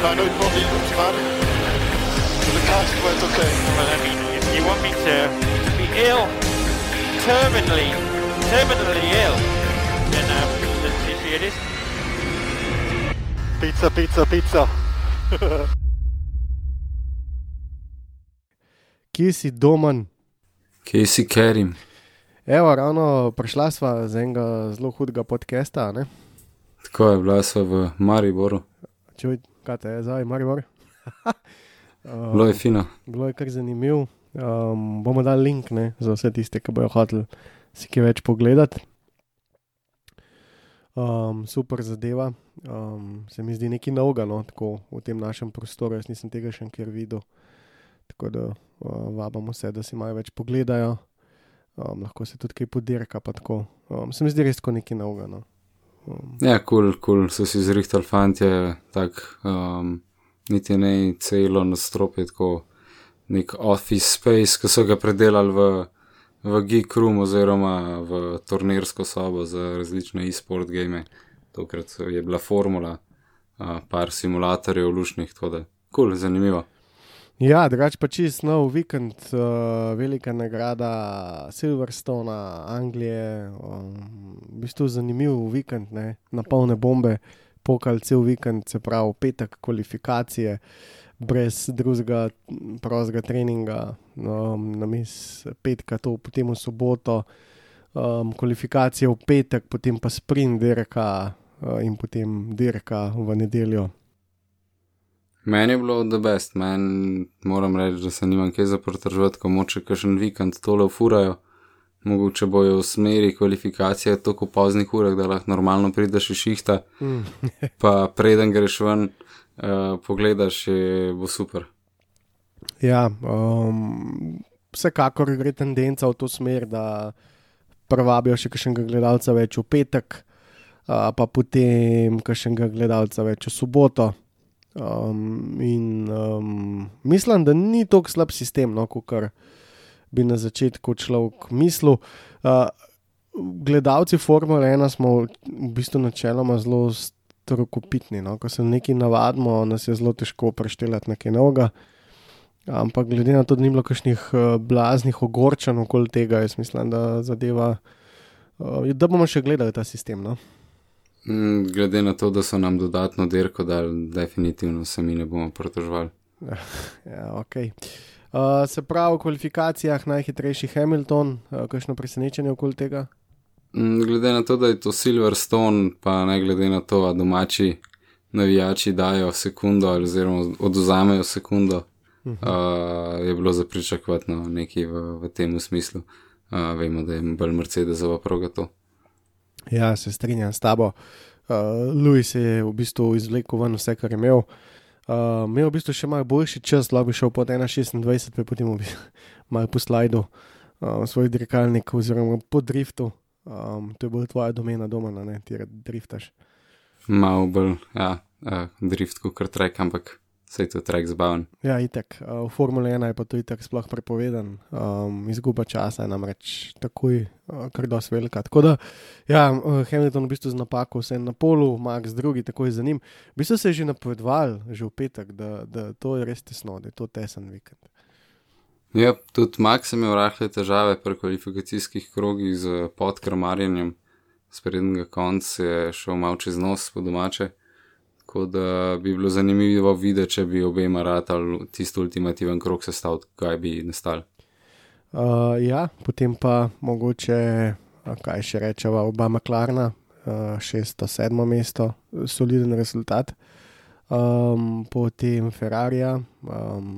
I know it won't be optimal. The car's quite okay. Well, I mean, if you want me to be ill, terminally, terminally ill, then um, let's see see it is. Pizza, pizza, pizza. Kje si domen? Kje si Kerim? Evo, ravno prišla sva z enega zelo hudega podcasta. Ne? Tako je bila sva v Mariboru. Čuj, kaj te je zdaj, Maribor? Um, Bilo je fino. Bilo je kar zanimivo. Um, bomo dali link ne, za vse tiste, ki bojo hoteli si kaj več pogledati. Um, super zadeva. Um, se mi zdi nekaj novega no, tako v tem našem prostoru. Jaz nisem tega še nikjer videl. Tako da uh, vabamo vse, da si malo več pogledajo. Um, lahko se tudi kaj podirka. Um, se mi zdi res tako nekaj novega. No. Um, Ja, kul, cool, kul, cool. so si zrihtali fantje, tak, um, niti ne celo nastropje, tako nek office space, ki so ga predelali v, v geek room oziroma v turnirsko sobo za različne e-sport game. Tokrat je bila formula, uh, par simulatorjev lušnih, tako da kul, cool, zanimivo. Ja, drugače pa čist nov vikend, uh, velika nagrada Silverstona, Anglije. Um, v bistvu zanimiv vikend, ne? na polne bombe, pokal cel vikend, se pravi petek kvalifikacije, brez drugega prostega treninga, um, na mis petka, to potem v soboto, um, kvalifikacije v petek, potem pa sprint dirka uh, in potem dirka v nedeljo. Meni je bilo the best, meni moram reči, da se nimam kaj za protržovati, ko moče kakšen vikend tole ufurajo. Mogoče bojo v smeri kvalifikacije tako poznih urah, da lahko normalno prideš iz šihta, Mm. pa preden greš ven, uh, pogledaš, je bo super. Ja, um, vsekakor gre tendenca v to smer, da privabijo še kakšnega gledalca več v petek, uh, pa potem kakšnega gledalca več v soboto. Um, in um, mislim, da ni tako slab sistem, no, kot bi na začetku človek mislil. Uh, gledalci Formule 1 smo v bistvu načeloma zelo strokopitni. No? Ko se nekaj navadimo, nas je zelo težko preštevati nekaj novega. Ampak glede na to, da ni bilo kakšnih uh, blaznih ogorčanj okoli tega, jaz mislim, da zadeva, uh, da bomo še gledali ta sistem. No? Mm, glede na to, da so nam dodatno dirko dali, definitivno se mi ne bomo pritoževali. Ja, okay. uh, se pravi, v kvalifikacijah najhitrejši Hamilton, uh, kakšno presenečenje okoli tega? Mm, glede na to, da je to Silverstone, pa ne glede na to, da domači navijači dajo sekundo ali oziroma oduzamejo sekundo, uh -huh. uh, je bilo za pričakovati no, nekaj v, v tem smislu. Uh, vemo, da je bolj Mercedesova proga to. Ja, se strinjam s tabo. Uh, Louis je v bistvu izvlekel ven vse, kar je imel. Uh, imel v bistvu še malo boljši čas, lahko bi šel pod 1,26, pa potem bi malo po slajdu uh, svoj dirkalnik oziroma po driftu. Um, to je bolj tvoja domena doma, ne ti driftaš. Malo bolj, ja, uh, drift kot trek, ampak vse je to trek zabaven. Ja, itek. Uh, v Formule 1 je pa to itek sploh prepovedan. Um, izguba časa je namreč takoj, uh, kar dosti velika. Tako da, ja, uh, Hamilton v bistvu z napako, vse na polu, Max drugi, tako je za njim. V bistvu se je že napovedval, že v petek, da, da to je res tesno, da je to tesen vikend. Ja, tudi Max je imel rahle težave pri kvalifikacijskih krogih z podkrmarjenjem, sprednjega konca je šel malo čez nos po domače. Tako da bi bilo zanimivo videti, če bi obema ratali tisti ultimativen krok sestavil, kaj bi nastal. Uh, ja, potem pa mogoče, kaj še rečeva, oba Maklarna, uh, šesto, sedmo mesto, soliden rezultat. Um, potem Ferrari, um,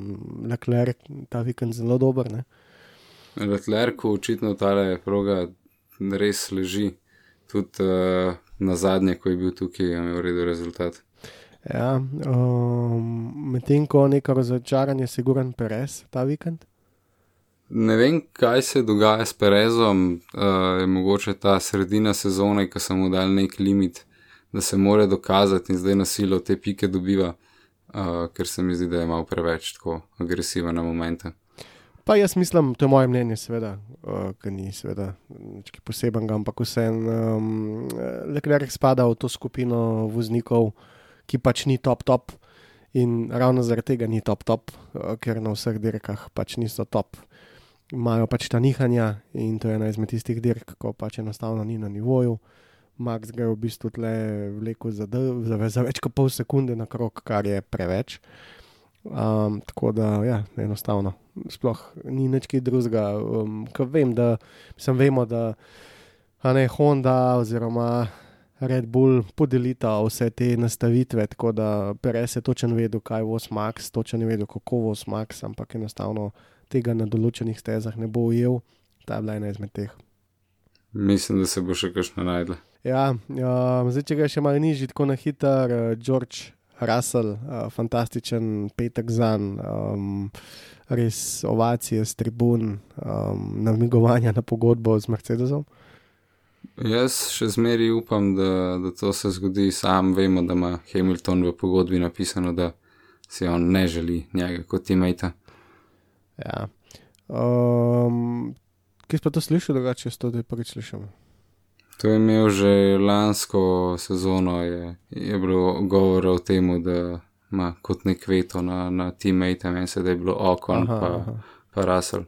Leclerc, ta vikend zelo dober. Ne? Leclerc, očitno ta proga res leži, tudi uh, na zadnje, ko je bil tukaj, je imel redo rezultat. Ja, um, Medtem ko neko razočaranje, siguran Perez ta vikend. Ne vem, kaj se dogaja s Perezom, uh, je mogoče ta sredina sezone, ki so mu dali nek limit, da se mora dokazati in zdaj na silo te pike dobiva, uh, ker se mi zdi, da je malo preveč tako agresiven na momente. Pa jaz mislim, to je moje mnenje, seveda, uh, ki ni seveda nič kaj posebenega, ampak vseeno, um, Leclerc spada v to skupino voznikov, ki pač ni top top in ravno zaradi tega ni top top, uh, ker na vseh dirkah pač niso top. Imajo pač ta nihanja in to je ena izmed tistih dirk, ko pač enostavno ni na nivoju. Max gre v bistvu tle vleko za, za, za več kot pol sekunde na krok, kar je preveč. Um, tako da, ja, enostavno, sploh ni nič kaj drugega. Um, ko vem, da sem vemo, da ne Honda oziroma Red Bull podelita vse te nastavitve, tako da Perez je točen vedel, kaj je Vos Max, točen je vedel, kako je Vos Max, ampak enostavno tega na določenih stezah ne bo ujel. Ta je bila ena izmed teh. Mislim, da se bo še kakšno najdla. Ja, um, zdaj, če ga še malo nižji, tako na hiter, uh, George Russell, uh, fantastičen petek za njim, um, res ovacije s tribun, um, namigovanja na pogodbo z Mercedesom. Jaz še zmeraj upam, da, da to se zgodi, sam vemo, da ima Hamilton v pogodbi napisano, da si on ne želi njega kot teammate. Ja. Um, Kje si pa to slišal, drugače jaz to zdaj prvič slišim? To je imel že lansko sezono, je, je bilo govora o tem, da ima kot nek veto na, na teammate, meni se da je bilo Okon Aha, pa, aha. pa Russell.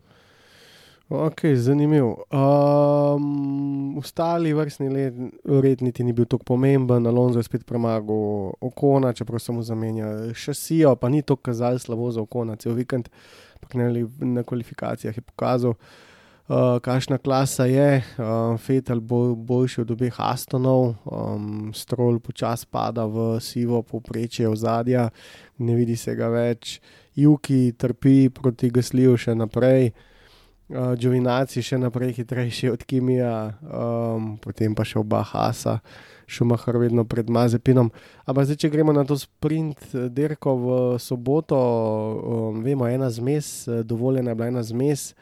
Ok, zanimivo. Um, ostali vrstni let, red niti ni bil tako pomemben, Alonso je spet premagal Okona, čeprav se mu zamenja šasijo, pa ni to kazal slabo za Okona, cel vikend, ampak ne na kvalifikacijah je pokazal, uh, kakšna klasa je. Uh, Fetal bo boljši od obeh Astonov, um, Stroll počasi pada v sivo povprečje ozadja, ne vidi se ga več, Juki trpi proti Gasliju še naprej. Uh, Džovinaci še naprej hitrejši od Kimija, um, potem pa še oba Hasa, Šumahar vedno pred Mazepinom. Ampak zdaj, če gremo na to sprint eh, dirko v soboto, um, vemo, ena zmes, eh, dovoljena je bila ena zmes,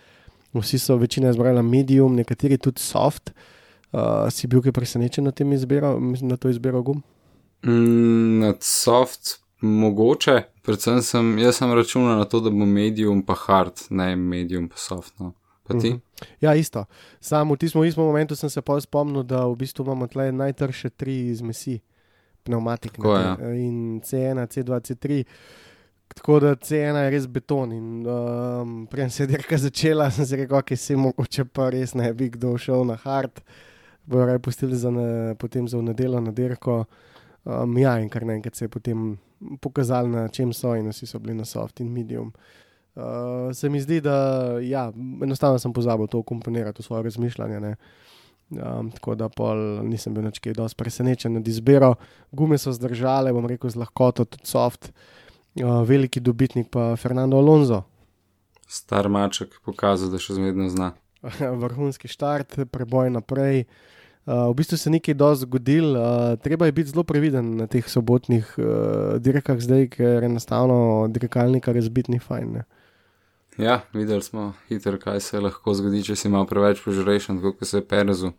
vsi so večina izbrala medium, nekateri tudi soft. Uh, si bil kaj presenečen na izbiro, na to izbiro gum? Mm, nad soft, mogoče, predvsem sem, jaz sem računal na to, da bo medium pa hard, ne medium pa soft. No. Ti? Mhm. Ja, isto. Samo v tistem istem momentu sem se spomnil, da v bistvu imamo tle najtrše tri zmesi, pneumatik Tako, ja. in C1, C2, C3. Tako da C1 je res beton. In um, prej se je dirka začela, sem si rekel, da se mogoče pa res ne bi kdo šel na hard, bojo raje pustili za ne, potem za nedeljo na dirko. Um, ja, in kar naenkrat se je potem pokazalo, na čem so, in vsi so bili na soft in medium. Uh, se mi zdi, da ja, enostavno sem pozabil to komponirati v svoje razmišljanje. Ne. Um, tako da pol nisem bil nič kaj dosti presenečen nad izbiro. Gume so zdržale, bom rekel, z lahkoto, tudi soft. Uh, veliki dobitnik pa Fernando Alonso. Star maček pokazal, da še zmerno zna. Vrhunski štart, preboj naprej. Uh, v bistvu se ni kaj dosti zgodil, uh, treba je biti zelo previden na teh sobotnih uh, dirkah zdaj, ker enostavno dirkalnika razbiti ni fajn. Ne. Ja, videli smo hitro, kaj se lahko zgodi, če si malo preveč požrešen, kot se je Perezu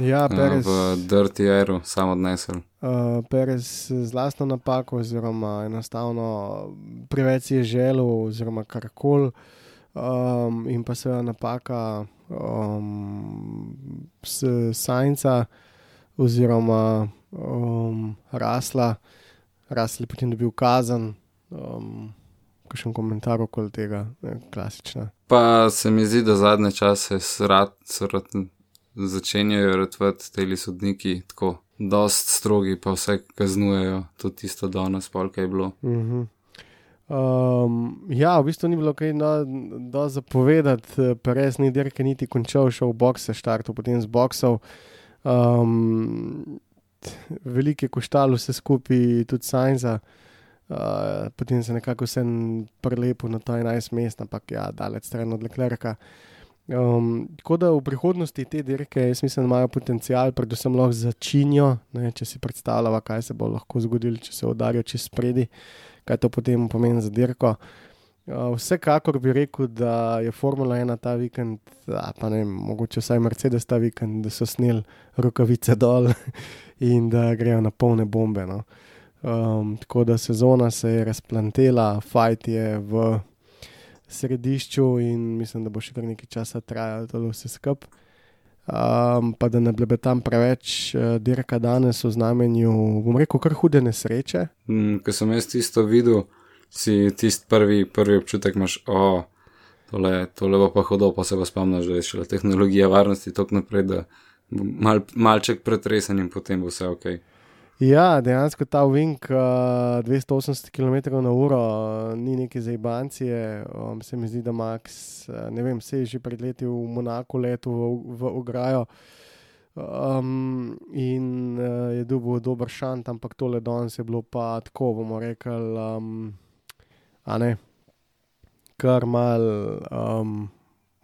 Ja, uh, Perez, v Dirty Airu sam odnesel. uh, Perez z lastno napako, oziroma enostavno preveč si je želel, oziroma karkoli. Um, in pa seveda napaka um, s Sajnca, oziroma um, Rasla, Rasl je potem dobil kazen. Um, Kakšen komentar okoli tega, ne, klasična. Pa se mi zdi, da zadnje čase srat, srat, začenjajo ratvati teli sodniki tako. Dost strogi, pa vse kaznujejo, tudi tisto danes, polk je bilo. Uh -huh. um, ja, v bistvu ni bilo kaj do zapovedati, Perez ni dirke niti končal, šel v boxe, štartil potem z boksov. Um, Velike koštalo vse skupaj, tudi Sajnza, uh, potem se nekako vse prelepil na to 11 mest, ampak ja, daleč stran od Leclerca. Um, tako da v prihodnosti te dirke, jaz mislim, imajo potencial, predvsem lahko začinijo. Ne, če si predstavljamo, kaj se bo lahko zgodilo, če se udarijo čez spredi, kaj to potem pomeni za dirko. Uh, vsekakor bi rekel, da je Formula 1 ta vikend, a pa ne, mogoče vsaj Mercedes ta vikend, da so snili rokavice dol in da grejo na polne bombe. No. Um, tako da sezona se je razplantela, fajt je v središču in mislim, da bo še kar nekaj časa trajalo to vse skupaj. Um, pa da ne bi tam preveč, uh, dirka danes v znamenju, bom rekel, kar hude nesreče. Mm, ko sem jaz tisto videl, si tisti prvi, prvi občutek imaš, o, oh, tole, tole bo pa hodo, pa se pa spomniš, da je šele tehnologija varnosti tako naprej, da mal, malček pretresen in potem bo vse ok. Ja, dejansko ta Wink uh, 280 km/h uh, ni neki za ibancije. Um, se mi zdi, da Max, uh, ne vem, se je že pred leti v Monaku letel v, v ograjo um, in uh, je dobil dober šant, ampak tole danes je bilo pa tako, bomo rekli, um, a ne, kar mal. Um,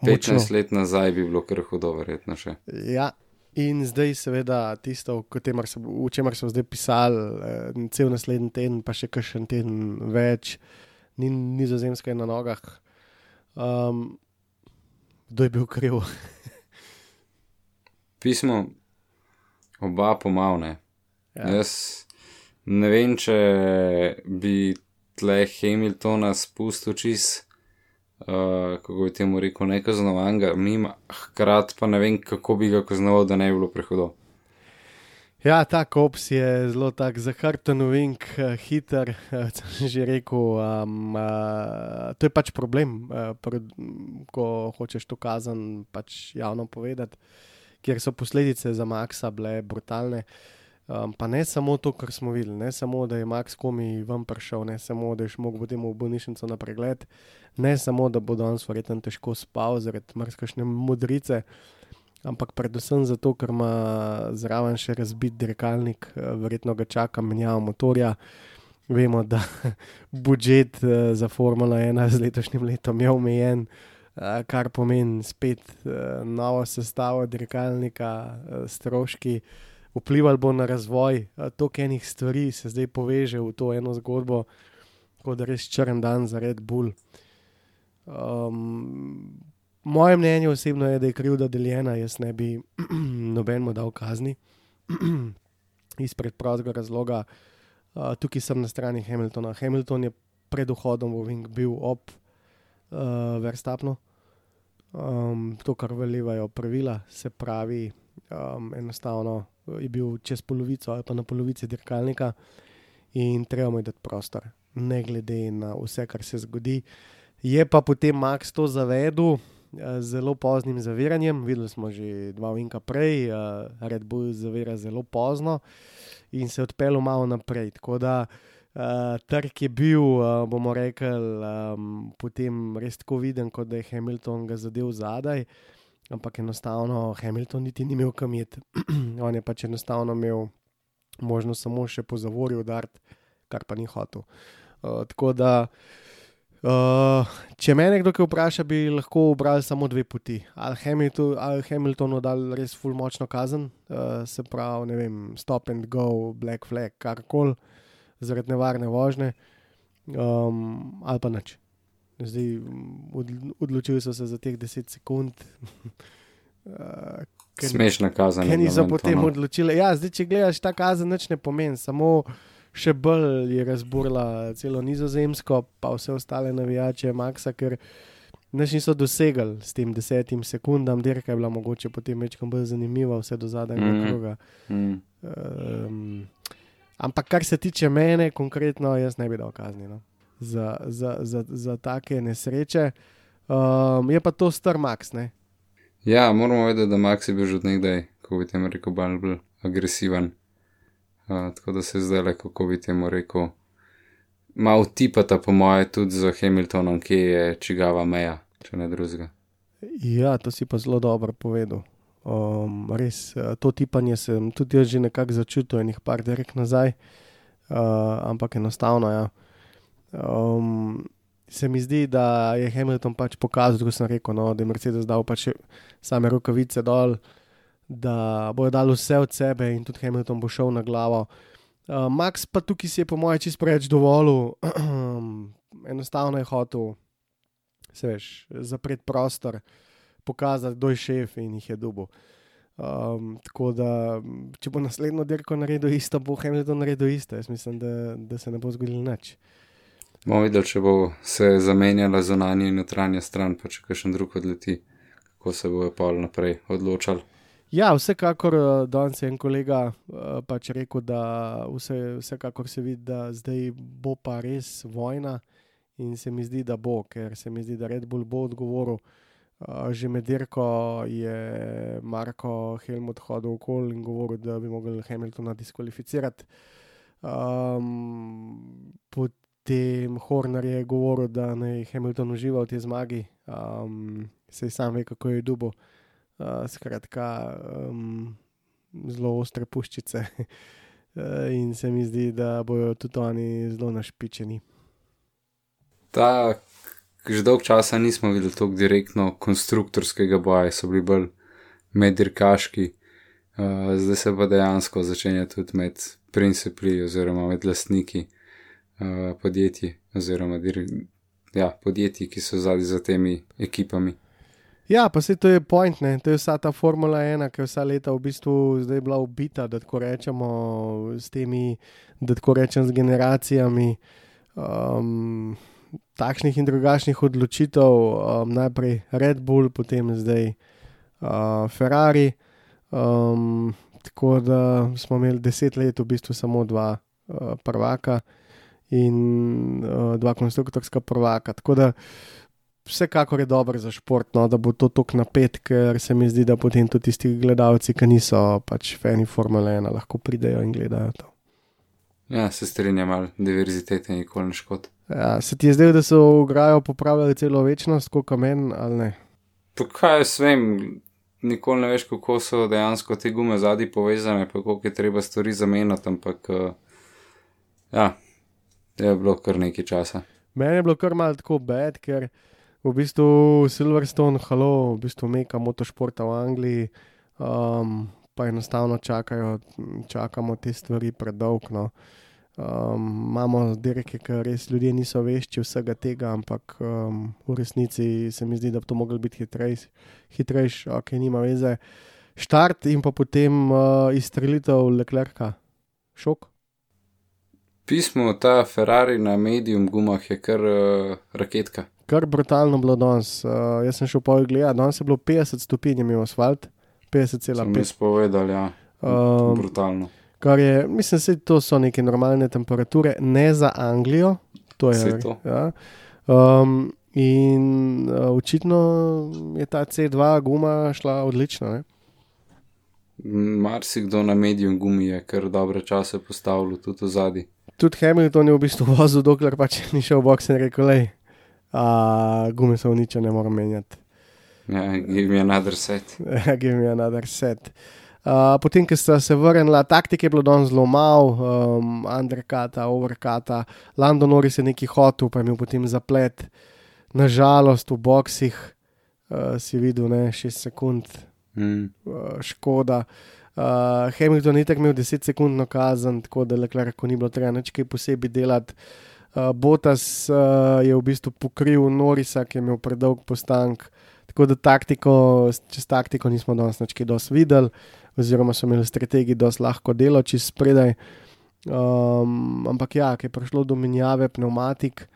15 let nazaj bi bilo kar hudo, verjetno še. Ja, In zdaj, seveda, tisto, so, v čemer so zdaj pisali, eh, cel naslednji teden, pa še kakšen teden več, ni nizozemske na nogah. Um, kdo je bil kriv? Pismo, oba pomalne. Ja. Jaz ne vem, če bi tle Hamiltona spustil čist uh, kako bi temu rekel, nekaznovanega, mima, hkrati pa ne vem, kako bi ga kaznoval, da ne bi bilo prehodo. Ja, ta kops je zelo tak zahrten, vink, uh, hiter, uh, sem že rekel. Um, uh, to je pač problem, uh, pred, ko hočeš to kazen pač javno povedati, ker so posledice za Maxa bile brutalne. Um, pa ne samo to, kar smo videli, ne samo, da je Max komi ven prišel, ne samo, da je šel potem v bolnišnico na pregled, ne samo, da bo danes verjetno težko spal zaradi mrzkašne modrice, ampak predvsem zato, ker ima zraven še razbit dirkalnik, eh, verjetno ga čaka menjava motorja. Vemo, da budžet eh, za Formula 1 z letošnjim letom je omejen, eh, kar pomeni spet novo sestavo dirkalnika, stroški. Vplival bo na razvoj, toliko enih stvari se zdaj poveže v to eno zgodbo, kot da res črn dan za Red Bull. Um, moje mnenje osebno je, da je krivda deljena, jaz ne bi nobenemu dal kazni iz predprostega razloga. Uh, tukaj sem na strani Hamiltona. Hamilton je pred vhodom v Wing bil ob uh, Verstapnu, um, to, kar veljajo pravila, se pravi, um, enostavno je bil čez polovico ali pa na polovici dirkalnika in treba mu dati prostor, ne glede na vse, kar se zgodi. Je pa potem Max to zavedel z zelo poznim zaviranjem. Videli smo že dva vinka prej, Red Bull zavira zelo pozno in se odpeljal malo naprej. Tako da uh, trg je bil, bomo rekli, um, potem res tako viden, kot da je Hamilton ga zadev zadaj. Ampak enostavno Hamilton niti ni imel kam jet. On je pač enostavno imel možnost samo še po zavorju udariti, kar pa ni hotel. Uh, tako da. Uh, če me nekdo vpraša, bi lahko obrali samo dve poti. Ali Hamilton, ali Hamilton dal res full močno kazen, uh, se pravi, ne vem, stop and go, black flag, karkoli, zaradi nevarne vožnje, um, ali pa nič. Zdaj, od, odločili so se za teh 10 sekund. uh, Smešna kazen. Kaj niso potem odločili? Ja, zdaj, če gledaš, ta kazen nič ne pomeni, samo še bolj je razburila celo nizozemsko, pa vse ostale navijače Maxa, ker neč niso dosegli s tem desetim sekundam, dirka je bila mogoče potem večkrat bolj zanimiva, vse do zadnjega mm. kroga. Mm. Um, ampak kar se tiče mene, konkretno, jaz ne bi dal kazni no? za, za, za, za take nesreče. Um, je pa to star Max. Ne? Ja, moramo vedeti, da Max je bil že od nekdaj, ko bi tem rekel, bolj agresiven tako da se zdaj le, kako bi temu rekel, malo tipata, po moje, tudi za Hamiltonom, ki je čigava meja, če ne drugega. Ja, to si pa zelo dobro povedal. Um, res, to tipanje sem tudi jaz že nekako začutil, enih par direk nazaj, uh, ampak enostavno. Ja. Um, se mi zdi, da je Hamilton pač pokazal, kot sem rekel, no, da je Mercedes dal pač same rokavice dol, da bojo dali vse od sebe in tudi Hamilton bo šel na glavo. Uh, Max pa tukaj si je, po mojem, čist preveč dovolil, enostavno je hotel, se veš, zapreti prostor, pokazati, kdo je šef in jih je dubo. Um, tako da, če bo naslednjo dirko naredil isto, bo Hamilton naredil isto. Jaz mislim, da, da se ne bo zgodilo nič. Bomo videli, če bo se zamenjala zunanja in notranja stran, pa če kakšen drug odleti, kako se bojo pol naprej odločali. Ja, vsekakor eh, danes je en kolega uh, pač rekel, da vse, vsekakor se vidi, da zdaj bo pa res vojna in se mi zdi, da bo, ker se mi zdi, da Red Bull bo odgovoril. Uh, že med dirko je Marko Helmut hodil okoli in govoril, da bi mogli Hamiltona diskvalificirati. Um, potem Horner je govoril, da naj Hamilton uživa v tej zmagi, um, se sam ve, kako je dubo. Skratka, um, zelo ostre puščice. uh, in se mi zdi, da bodo tudi oni zelo našpičeni. Ta, že dolgo časa nismo videli tako direktno konstruktorskega boja, so bili bolj meddirkaški, uh, zdaj se pa dejansko začenja tudi med principi oziroma med lastniki uh, podjetij oziroma ja, podjetij, ki so zadnji za temi ekipami. Ja, pa se to je point, ne? to je vsa ta Formula 1, ki je vsa leta v bistvu zdaj bila ubita, da tako rečemo, s temi, da tako rečem, z generacijami um, takšnih in drugačnih odločitev, um, najprej Red Bull, potem zdaj uh, Ferrari. Um, tako da smo imeli deset let v bistvu samo dva uh, prvaka in uh, dva konstruktorska prvaka. Tako da vsekakor je dobro za šport, no, da bo to tako napet, ker se mi zdi, da potem tudi tisti gledalci, ki niso pač fani Formule 1, lahko pridejo in gledajo to. Ja, se strinjam, ali diverzitete nikoli ne škod. Ja, se ti je zdelo, da so v Graju popravljali celo večnost, kot kamen ali ne? Pa kaj jaz vem, nikoli ne veš, kako so dejansko te gume zadnji povezane, pa koliko je treba stvari zamenjati, ampak uh, ja, je bilo kar nekaj časa. Meni je bilo kar malo tako bed, ker v bistvu Silverstone, halo, v bistvu meka motošporta v Angliji, um, pa enostavno čakajo, čakamo te stvari predolgo. No. Um, imamo dirke, ker res ljudje niso vešči vsega tega, ampak um, v resnici se mi zdi, da bi to moglo biti hitrejši, hitrejš, ok, nima veze. Štart in pa potem uh, izstrelitev Leclerca. Šok. Pismo ta Ferrari na medium gumah je kar uh, raketka. Kar brutalno bilo danes. Uh, jaz sem šel po gledati, danes je bilo 50 stopinj, imel asfalt, 50,5. Mi smo povedali, ja. Um, brutalno. Kar je, mislim, da to so neke normalne temperature, ne za Anglijo. To je to. Ja. Um, in uh, očitno je ta C2 guma šla odlično. Marsikdo na medijih gumi je kar dobre čase postavil tudi v zadnji. Tudi Hamilton je v bistvu vozil, dokler pač ni šel v box in rekel: Le, gume so uničene, moram menjati. Ja, give me another set. Give me another set. Uh, potem, ko sta se vrnila, taktike je bilo danes zelo malo, um, underkata, overkata, London Norris je neki hotel, pa je imel potem zaplet. Nažalost, v boksih uh, si videl, ne 6 sekund, Mm. uh, škoda. Uh, Hamilton je tako imel 10 sekundno kazen, tako da le, ko ni bilo treba nič kaj posebej delati. Uh, Botas uh, je v bistvu pokril Norisa, ki je imel predolg postank. Tako da taktiko, čez taktiko nismo danes več kaj dosti videli, oziroma so imeli strategiji dosti lahko delo čez spredaj. Um, ampak ja, ki je prišlo do menjave pneumatik,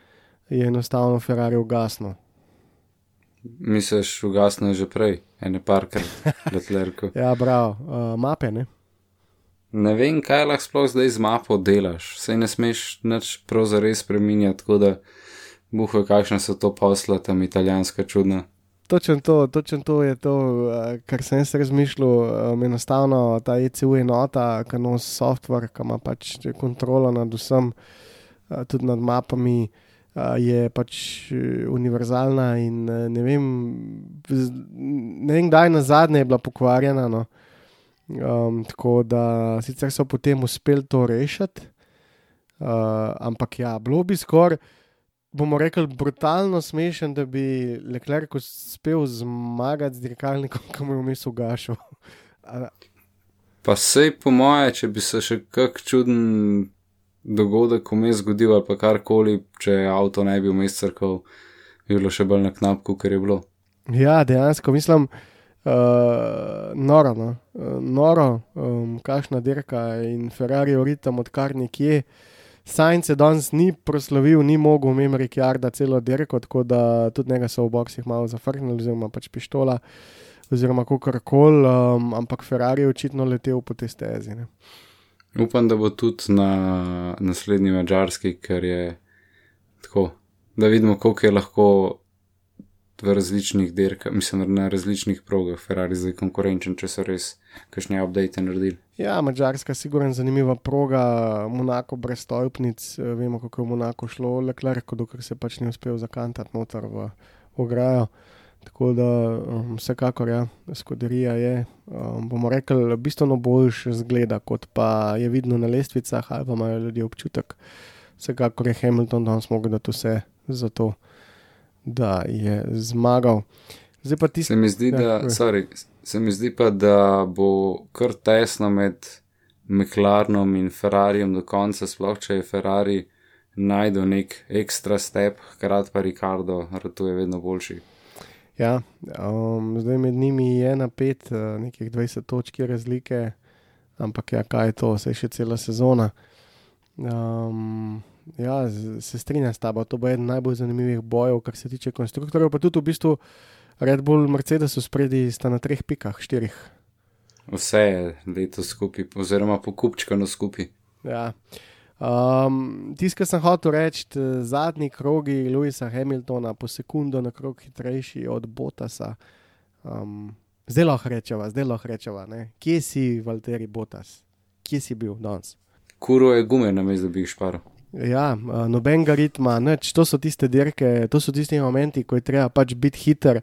je enostavno Ferrari ugasnil. Misliš, ugasnil je že prej, ene parkrat, letlerko. Ja, prav, uh, mape ne. Ne vem, kaj lahko sploh zdaj z mapo delaš, sej ne smeš nič prav zares spremenjati, tako da buhaj, kakšne so to posla tam italijanska čudna. Točno to, točno to je to, uh, kar sem jaz razmišljal. Um, enostavno ta ECU enota, ki nosi software, ki ima pač kontrolo nad vsem, uh, tudi nad mapami, uh, je pač uh, univerzalna in uh, ne vem, ne vem, kdaj na zadnje je bila pokvarjena. No. Um, tako da sicer so potem uspeli to rešiti, uh, ampak ja, bilo bi skoraj bomo rekli, brutalno smešen, da bi Leclerc uspel zmagati z dirkalnikom, ki mu je vmes ugašal. Pa sej po moje, če bi se še kak čuden dogodek vmes zgodil ali pa karkoli, če avto ne bi vmes crkal, bi bilo še bolj na knapku, ker je bilo. Ja, dejansko mislim, uh, noro, no? uh, noro um, kakšna dirka in Ferrari oritam odkar nekje. Sajnce danes ni proslovil, ni mogel mimo Rikjarda celo dirko, tako da tudi njega so v boksih malo zafrknili, oziroma pač pištola, oziroma kako koli, um, ampak Ferrari je očitno letel po tej stezi. Ne? Upam, da bo tudi na naslednji mačarski, ker je tako, da vidimo, koliko je lahko v različnih dirkah, mislim, na različnih progah Ferrari zdaj konkurenčen, če so res kakšne update naredili. Ja, Mačarska je sigurno zanimiva proga, Monako brez stolpnic, eh, vemo kako je v Monako šlo, Leclerc, dokler se pač ni uspel zakantati noter v ograjo. Tako da um, vsekakor ja, skoderija je, um, bomo rekli, bistveno boljš zgleda, kot pa je vidno na lestvicah, ali pa imajo ljudje občutek. Vsekakor je Hamilton danes mogel dati vse za to, da je zmagal. Zdaj pa tisti, Se mi zdi, Ja, da, povej. sorry, se mi zdi pa, da bo kar tesno med McLarenom in Ferrarijem do konca, sploh če je Ferrari najdel nek ekstra step, hkrati pa Ricardo ratuje vedno boljši. Ja, um, zdaj med njimi je na pet, uh, nekih 20 točk je razlike, ampak ja, kaj je to, vse še cela sezona. Um, ja, se strinjam s tabo, to bo eden najbolj zanimivih bojev, kar se tiče konstruktorjev, pa tudi v bistvu Red Bull, Mercedes spredi sta na treh pikah, štirih. Vse je letos skupaj, oziroma pokupčkano skupaj. Ja. Um, Tisto, kar sem hotel reči, zadnji krogi Louisa Hamiltona, po sekundo na krog hitrejši od Botasa. Um, zdaj lahko rečeva, zdaj lahko rečeva, ne? kje si, Valtteri Botas, kje si bil danes? Kuro je gume, namesto da bi jih šparil. Ja, uh, nobenega ritma, nič, to so tiste dirke, to so tisti momenti, ko je treba pač biti hiter,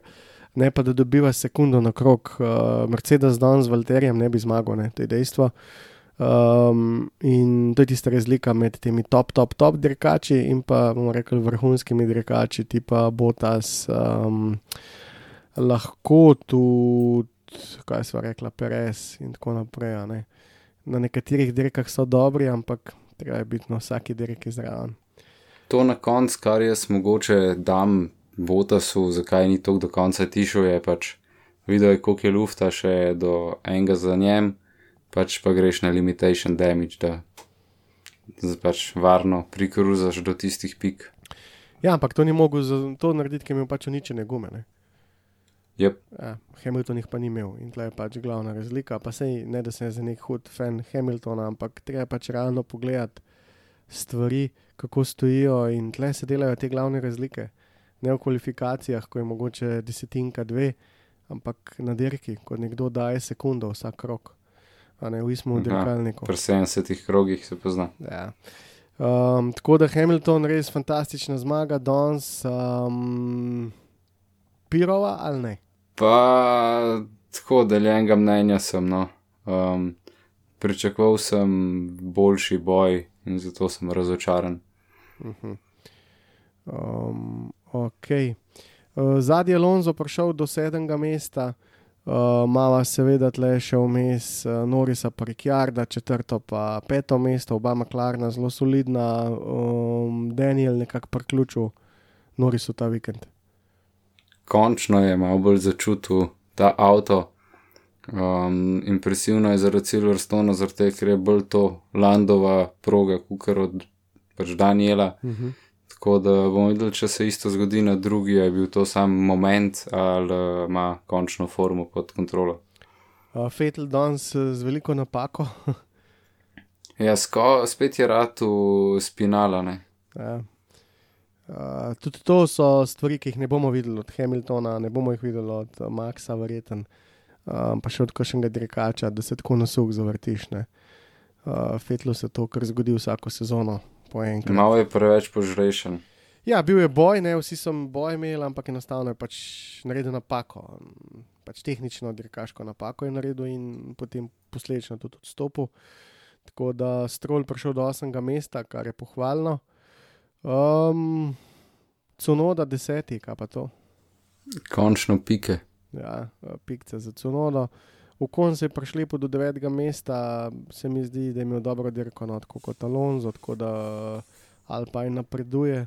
ne pa da dobiva sekundo na krog. Uh, Mercedes danes z Valterjem ne bi zmagal, ne? to je dejstvo. Um, in to je tista razlika med temi top, top, top dirkači in pa, bomo rekli, vrhunskimi dirkači, tipa Botas, um, lahko tudi, kaj smo rekla, Perez in tako naprej. Ne? Na nekaterih dirkah so dobri, ampak treba je biti na vsaki dirki zraven. To na koncu, kar jaz mogoče dam Botasu, zakaj ni tako do konca tišel, je pač videl, je, koliko je lufta še do enega za njem, pač pa greš na limitation damage, da z- pač varno prikruzaš do tistih pik. Ja, ampak to ni mogel to narediti, ker je imel pač uničene gume. Ne? Yep. Ja, Hamilton jih pa ni imel in tle je pač glavna razlika. Pa sej ne, da sem za nek hud fan Hamiltona, ampak treba pač realno pogledati stvari, kako stojijo in tle se delajo te glavne razlike. Ne v kvalifikacijah, ko je mogoče desetinka, dve, ampak na dirki, ko nekdo daje sekundo vsak rok, a ne v ismu Aha, dirkalniku. Pri 70 krogih se pozna. Ja. Um, tako da Hamilton res fantastična zmaga, danes um, Pirova ali ne? Pa tako deljenega mnenja sem. No. Um, pričakoval sem boljši boj in zato sem razočaran. Um, ok. Uh, Zadnji je Alonso prišel do sedmega mesta, uh, Mava seveda tle še vmes, uh, Norisa pa Rikjarda, četrto pa peto mesto, oba Maklarna zelo solidna, um, Daniel nekako priključil Norisu ta vikend. Končno je malo bolj začutil ta avto. Um, impresivno je zaradi Silverstona, zaradi tega, ker je bolj to Landova proga, kot od pač Daniela. Uh -huh. Tako da bomo videli, če se isto zgodi na drugi, je bil to sam moment ali uh, ima končno formo pod kontrolo. uh, Fetel danes uh, z veliko napako. Ja, sko, spet je rad v spinala, ne. Ja. Uh, tudi to so stvari, ki jih ne bomo videli od Hamiltona, ne bomo jih videli od uh, Maxa, verjeten, um, pa še od kakšnega dirkača, da se tako na suh zavrtiš. ne. Uh, Fetlu se to kar zgodi vsako sezono, po enkrat. Malo je preveč požrešen. Ja, bil je boj, ne vsi so boj imeli, ampak enostavno je pač naredil napako. Pač tehnično dirkaško napako je naredil in potem posledično tudi odstopil. Tako da Strol prišel do 8. mesta, kar je pohvalno. Um, Cunoda deseti, kaj pa to. Končno pike. Ja, eh, pikce za Cunodo. V kon se je prišli do devetega mesta, se mi zdi, da je imel dobro dirko, no, tako kot Alonso, tako da Alpine napreduje.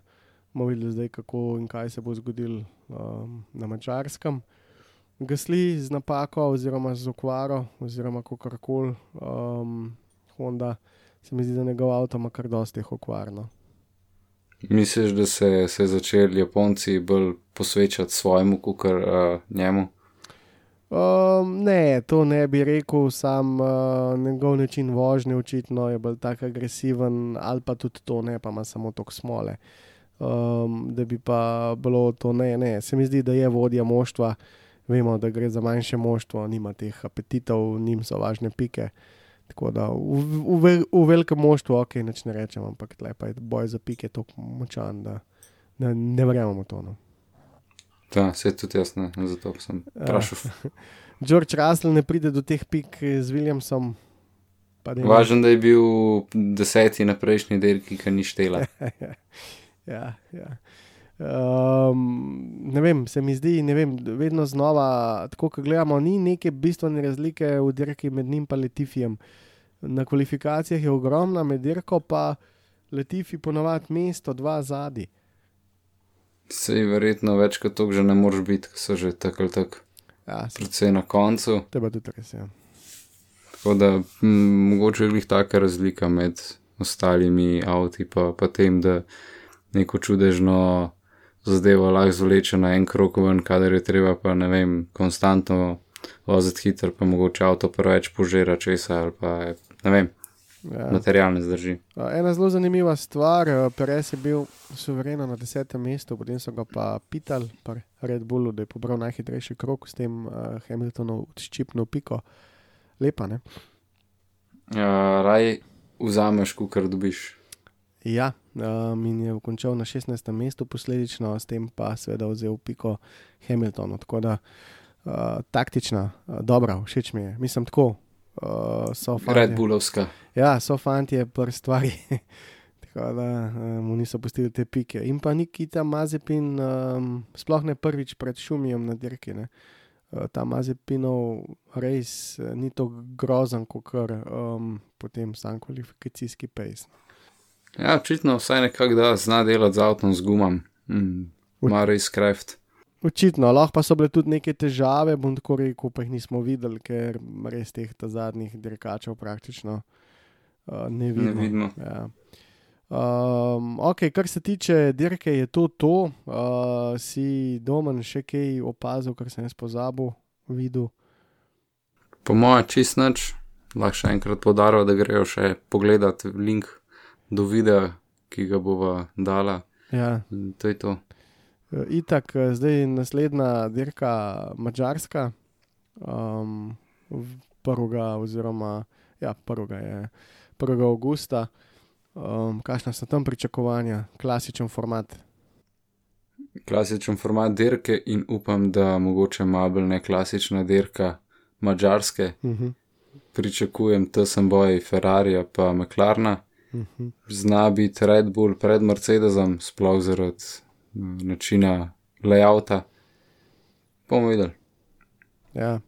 Bomo videli zdaj, kako in kaj se bo zgodilo um, na mačarskem. Gasli z napako, oziroma z okvaro, oziroma kako koli. Um, Honda, se mi zdi, da njegov avto ima kar dosti teh okvar. Misliš, da se se začeli Japonci bolj posvečati svojemu, kot uh, njemu? Um, ne, to ne bi rekel, sam uh, njegov način vožnje očitno je bolj tako agresiven, ali pa tudi to ne, pa ima samo tok smole. Um, da bi pa bilo to ne, ne. Se mi zdi, da je vodja moštva, vemo, da gre za manjše moštvo, nima teh apetitov, njim so važne pike. Tako da v, v, v velikem moštvu, ok, neč ne rečem, ampak tle pa je boj za pike tako močan, da ne, ne verjamemo v to. No. Da, se tudi jaz ne, zato sem vprašal. George Russell ne pride do teh pik z Williamsom. pa da da je bil deseti na prejšnji dirki, ki ni štela. ja, ja. Um, ne vem, se mi zdi, vem, vedno znova, tako kot gledamo, ni neke bistvene razlike v dirki med njim in Letifijem. Na kvalifikacijah je ogromna, med dirko pa Letifi ponovadi mesto, dva zadnji. Sej verjetno več kot to že ne moreš biti, ker so že tako ali tako Ja, se predvsej na koncu. tebe tudi res je. Tako da m, mogoče je glih taka razlika med ostalimi avti, pa, pa tem, da neko čudežno zadevo lahko zvleče na en krok ven, kadar je treba, pa ne vem, konstantno voziti hiter, pa mogoče avto preveč požira česa ali pa je, ne vem, Ja. material ne zdrži. Ena zelo zanimiva stvar, eh, Perez je bil suvereno na desetem mestu, potem so ga pa pitali, pri Red Bullu, da je pobral najhitrejši krok, s tem uh, Hamiltonov odščipnil piko. Lepa, ne? Uh, raj vzameš, kar dobiš. Ja, um, in je končal na 16. mestu, posledično s tem pa seveda vzel piko Hamiltonu. Tako da uh, taktična, uh, dobra, všeč mi je. Mislim tako. Uh, so fantje- Red Bullovska. Ja, so fanti, pri stvari. Tako da um, mu niso pustili te pike. In pa Nikita Mazepin, um, sploh ne prvič pred šumijem na dirki. Ne. Uh, ta Mazepinov res uh, ni tako grozen, kot kar um, potem sam kvalifikacijski pejs. Ja, očitno vsaj nekako da zna delati z avtom z gumam. Mm. Ma res kreft. Očitno, lahko pa so bile tudi neke težave, bom tako rekel, pa jih nismo videli, ker res teh zadnjih dirkačev praktično uh, ne vidimo. Ne vidimo. Ja. Um, ok, kar se tiče dirke, je to to. Uh, si domen še kaj opazil, kar sem jaz pozabil, videl. Po mojem, čist nič, lahko še enkrat podaril, da grejo še pogledat link do videa, ki ga bova dala. Ja. To je to. Uh, Itak, eh, zdaj je naslednja dirka Mačarska, um, v- prvega, oziroma ja, prvega je 1. augusta. Um, Kakšna so tam pričakovanja, klasičen format? Klasičen format dirke in upam, da mogoče malo ne klasična dirka mačarske. Uh -huh. Pričakujem tesen boj Ferrarija pa McLarna. -huh. Zna biti Red Bull pred Mercedesom, sploh zaradi mm, načina layouta. Bomo videli. Ja.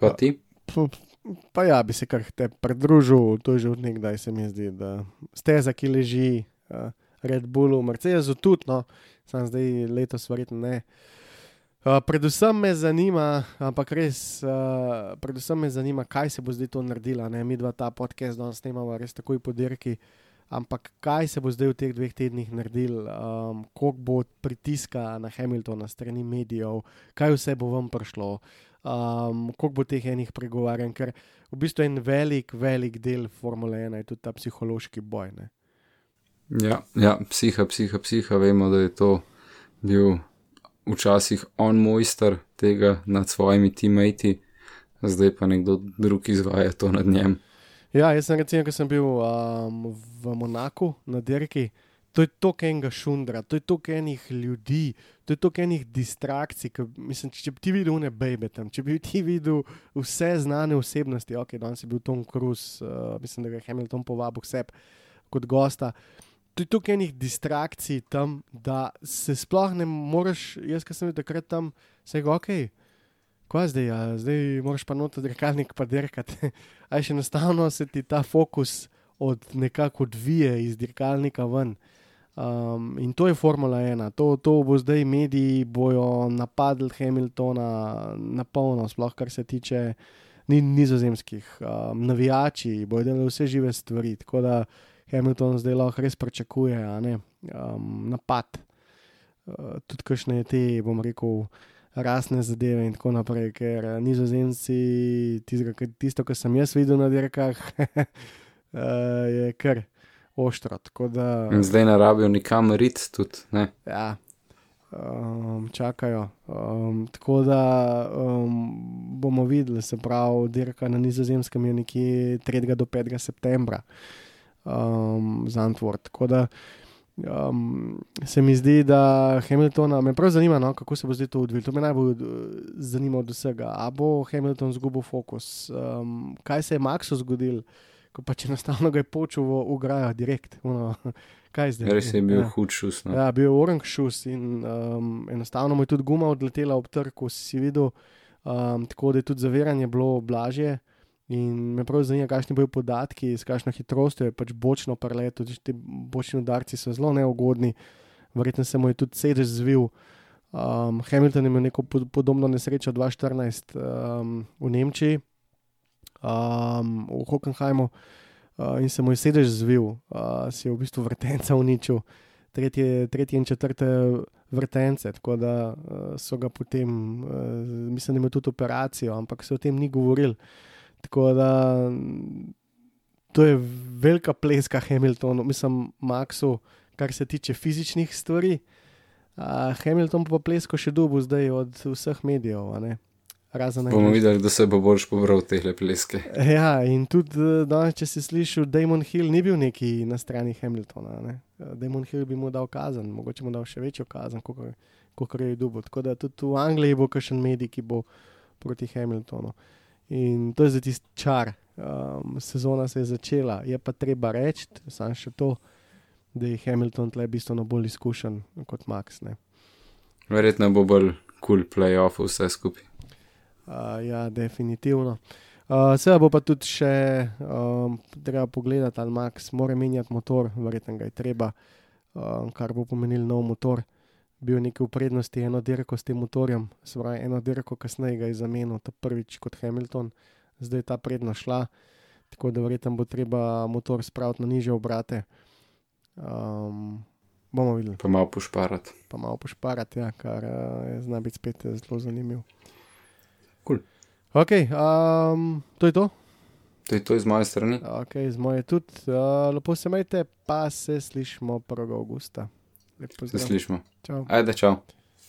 Pa ti? P- Pa ja, bi se kar te pridružil, to je že od nekdaj, se mi zdi, da steza, ki leži, uh, Red Bullu, Mercedesu tudi, no, sam zdaj letos verjetno ne. Uh, predvsem me zanima, ampak res, uh, predvsem me zanima, kaj se bo zdaj to naredilo. Ne? Mi dva ta podcast danes snemamo res takoj po dirki, ampak kaj se bo zdaj v teh dveh tednih naredil, um, koliko bo pritiska na Hamiltona strani medijev, kaj vse bo vam prišlo um, koliko bo teh enih pregovarjanj, ker v bistvu en velik, velik del Formule 1 je tudi ta psihološki boj. Ne? Ja, ja, psiha, psiha, psiha, vemo, da je to bil včasih on mojster tega nad svojimi teammati, zdaj pa nekdo drug izvaja to nad njem. Ja, jaz sem recimo, ko sem bil um, v Monaku na dirki. To je toliko enega šundra, to je toliko enih ljudi, to je toliko enih distrakcij. Ko, mislim, če, bi ti videl ne bebe tam, če bi ti videl vse znane osebnosti, ok, danes je bil Tom Cruise, uh, mislim, da ga je Hamilton povabil k sebi kot gosta. tu je tukaj enih distrakcij tam, da se sploh ne moreš, jaz, ki sem bil takrat tam, se ga ok. Kaj zdaj, ja? zdaj moraš pa noter dirkalnik pa dirkati. Aj še enostavno se ti ta fokus od nekako odvije iz dirkalnika ven. Um, in to je Formula 1, to, to bo zdaj mediji bojo napadli Hamiltona na polno, sploh kar se tiče ni, nizozemskih. Um, navijači bojo delali vse žive stvari, tako da Hamilton zdaj lahko res pričakuje um, napad. Uh, tudi kakšne te, bom rekel, rasne zadeve in tako naprej, ker uh, nizozemci, tisto, kar sem jaz videl na dirkah, uh, je kar oštro. Da, zdaj ne rabijo nikamor rit, tudi ne. Ja, um, čakajo. Um, tako da um, bomo videli, se pravi, dirka na nizozemskem je nekje 3. do 5. septembra um, za Antwort. Tako da um, se mi zdi, da Hamiltona, me prav zanima, no, kako se bo zdaj to odvilo. To me najbolj uh, zanima od vsega. A bo Hamilton zgubil fokus? Um, kaj se je Maxu zgodilo? ko pač enostavno ga je počel v ugrajo, direkt. Uno, kaj zdaj? Res je bil ja. hud šus. No. Ja, bil je orang šus in um, enostavno mu je tudi guma odletela ob trku, si videl, um, tako da je tudi zaviranje bilo blažje. In me prav zanima, kakšni bodo podatki, s kakšno hitrostjo je pač bočno parlet, tudi ti bočni udarci so zelo neugodni, verjetno se mu je tudi sedež zvil. Um, Hamilton je imel neko podobno nesrečo 2014 um, v Nemčiji um, v Hockenheimu uh, in se mu je sedež zvil, uh, si je v bistvu vrtenca uničil, tretje, tretje in četrte vrtence, tako da uh, so ga potem, uh, mislim, da ima tudi operacijo, ampak se o tem ni govoril. Tako da to je velika pleska Hamiltonu, mislim, Maxu, kar se tiče fizičnih stvari. Uh, Hamilton pa plesko še dubu zdaj od vseh medijev. Bomo videli, da se bo boljš pobral te pleske. Ja, in tudi, danes, če si slišal, Damon Hill ni bil neki na strani Hamiltona. Ne? Damon Hill bi mu dal kazen, mogoče mu dal še večjo kazen, kot je Dubo. Tako da tudi v Angliji bo kakšen medij, ki bo proti Hamiltonu. In to je za tisti čar. Um, sezona se je začela, je pa treba reči, samo še to, da je Hamilton tle bistveno bolj izkušen kot Max. Ne? Verjetno bo bolj kul cool playoff vse skupaj. Uh, ja, definitivno. Uh, Seveda bo pa tudi še um, treba pogledati, ali Max mora menjati motor, verjetno ga je treba, um, kar bo pomenil nov motor. Bil nekaj v prednosti, eno dirko s tem motorjem, se pravi, eno dirko kasneje ga je zamenil, ta prvič kot Hamilton, zdaj je ta prednost šla, tako da verjetno bo treba motor spraviti na niže obrate. Um, bomo videli. Pa malo pošparati. Pa malo pošparati, ja, kar uh, je zna biti spet zelo zanimivo. Cool. Ok, um, to je to. To je to iz moje strani. Okay, z moje tudi. Uh, lepo se majte, pa se slišmo 1. augusta. Se slišmo. Čau. Ajde, čau.